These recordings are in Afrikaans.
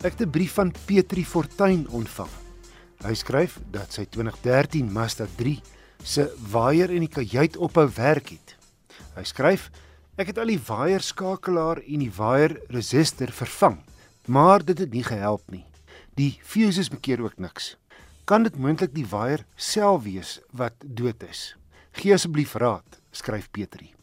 Ek het 'n brief van Petri Fortuin ontvang. Hy skryf dat sy 2013 Mazda 3 se waier in die kajuit ophou werk het. Hy skryf: "Ek het al die waaierskakelaar en die waier resistor vervang, maar dit het nie gehelp nie. Die fuses bekeer ook niks. Kan dit moontlik die waier self wees wat dood is? Gee asseblief raad," skryf Petri.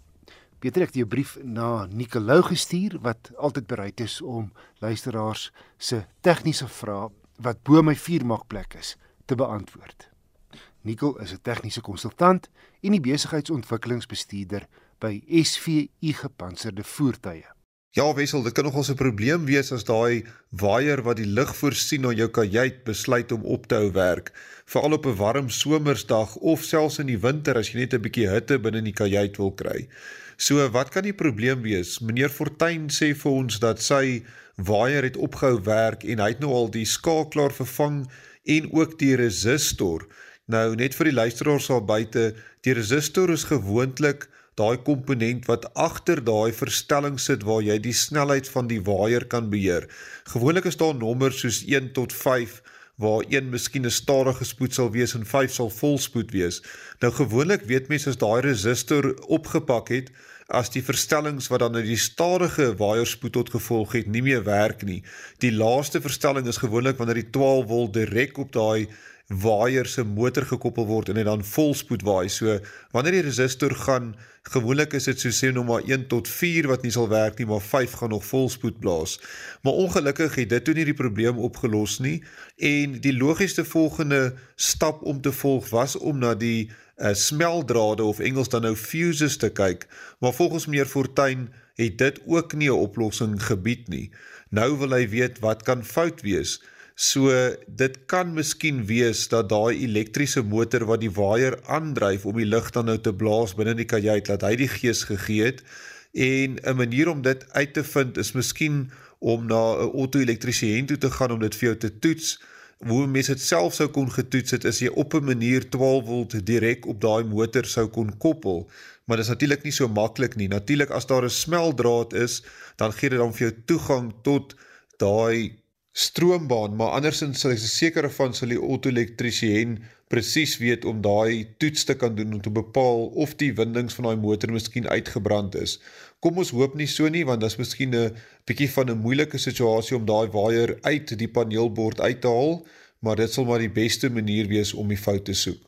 Pieter het 'n brief na Nicolou gestuur wat altyd bereid is om luisteraars se tegniese vrae wat bo my vuurmaakplek is te beantwoord. Nicol is 'n tegniese konsultant en die besigheidsontwikkelingsbestuurder by SVU Gepantserde Voertuie. Ja, Wessel, dit kan nogal 'n probleem wees as daai waier wat die lig voorsien na jou kajuit besluit om op te hou werk, veral op 'n warm somersdag of selfs in die winter as jy net 'n bietjie hitte binne in die kajuit wil kry. So wat kan die probleem wees? Meneer Fortuin sê vir ons dat sy waier het opgehou werk en hy het nou al die skakelaar vervang en ook die resistor. Nou net vir die luisteraars daar buite, die resistor is gewoonlik daai komponent wat agter daai verstelling sit waar jy die snelheid van die waier kan beheer. Gewoonlik is daar nommers soos 1 tot 5 waar een miskien 'n stadige spoed sal wees en 5 sal volspoed wees. Nou gewoonlik weet mense as daai resistor opgepak het, as die verstellings wat dan uit die stadige waaierspoed tot gevolg het nie meer werk nie. Die laaste verstelling is gewoonlik wanneer die 12 volt direk op daai waaier se motor gekoppel word en dit dan volspoed waai. So wanneer die resistor gaan, gewoonlik is dit so sê nou maar 1 tot 4 wat nie sal werk nie, maar 5 gaan nog volspoed blaas. Maar ongelukkig het dit toe nie die probleem opgelos nie en die logiesste volgende stap om te volg was om na die uh, smeldrade of Engels dan nou fuses te kyk. Maar volgens meneer Fortuin het dit ook nie 'n oplossing gebied nie. Nou wil hy weet wat kan fout wees. So dit kan miskien wees dat daai elektriese motor wat die waier aandryf om die lug dan nou te blaas binne die kajuit dat hy die gees gegee het en 'n manier om dit uit te vind is miskien om na 'n auto-elektriesien toe te gaan om dit vir jou te toets. Hoe mense dit self sou kon getoets het is jy op 'n manier 12 volt direk op daai motor sou kon koppel, maar dit is natuurlik nie so maklik nie. Natuurlik as daar 'n smeldraad is, dan gee dit dan vir jou toegang tot daai stroombaan, maar andersins sal ek seker van sal die auto-elektriesien presies weet om daai toets te kan doen om te bepaal of die windings van daai motor miskien uitgebrand is. Kom ons hoop nie so nie want dit is miskien 'n bietjie van 'n moeilike situasie om daai waier uit die paneelbord uit te haal, maar dit sal maar die beste manier wees om die fout te soek.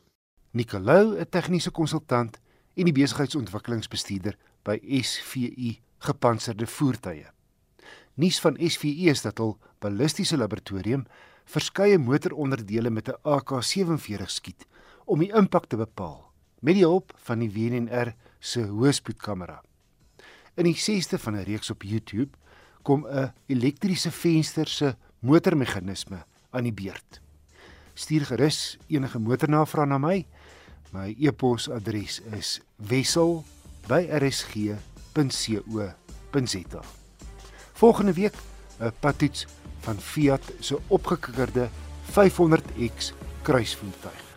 Nicolou, 'n tegniese konsultant en die besigheidsontwikkelingsbestuurder by SVU Gepantserde Voertuie. Nuus van SVU is dat hul ballistiese laboratorium verskeie motoronderdele met 'n AK47 skiet om die impak te bepaal met die hulp van die WNR se hoëspoedkamera. In die 6ste van 'n reeks op YouTube kom 'n elektriese venster se motormeganisme aan die beurt. Stuur gerus enige motornavrae na my. My e-posadres is wissel@rsg.co.za. Volgende week 'n patoets van Fiat se opgekikkerde 500X kruisvoertuig.